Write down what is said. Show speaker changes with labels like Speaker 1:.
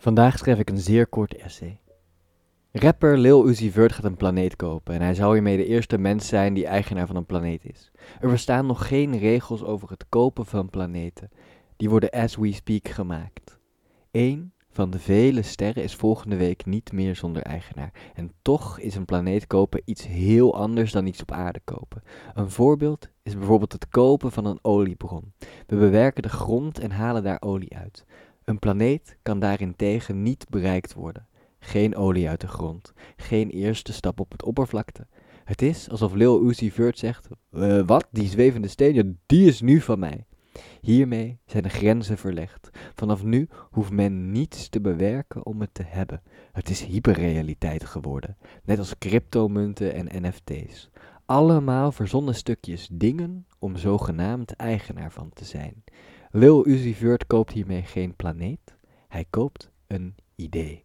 Speaker 1: Vandaag schrijf ik een zeer kort essay. Rapper Lil Uzi Vert gaat een planeet kopen en hij zou hiermee de eerste mens zijn die eigenaar van een planeet is. Er bestaan nog geen regels over het kopen van planeten. Die worden as we speak gemaakt. Eén van de vele sterren is volgende week niet meer zonder eigenaar. En toch is een planeet kopen iets heel anders dan iets op aarde kopen. Een voorbeeld is bijvoorbeeld het kopen van een oliebron. We bewerken de grond en halen daar olie uit. Een planeet kan daarentegen niet bereikt worden. Geen olie uit de grond, geen eerste stap op het oppervlakte. Het is alsof Lil Uzi Vert zegt, wat, die zwevende steen, die is nu van mij. Hiermee zijn de grenzen verlegd. Vanaf nu hoeft men niets te bewerken om het te hebben. Het is hyperrealiteit geworden, net als cryptomunten en NFT's. Allemaal verzonnen stukjes dingen om zogenaamd eigenaar van te zijn. Lil Uzi Vert koopt hiermee geen planeet, hij koopt een idee.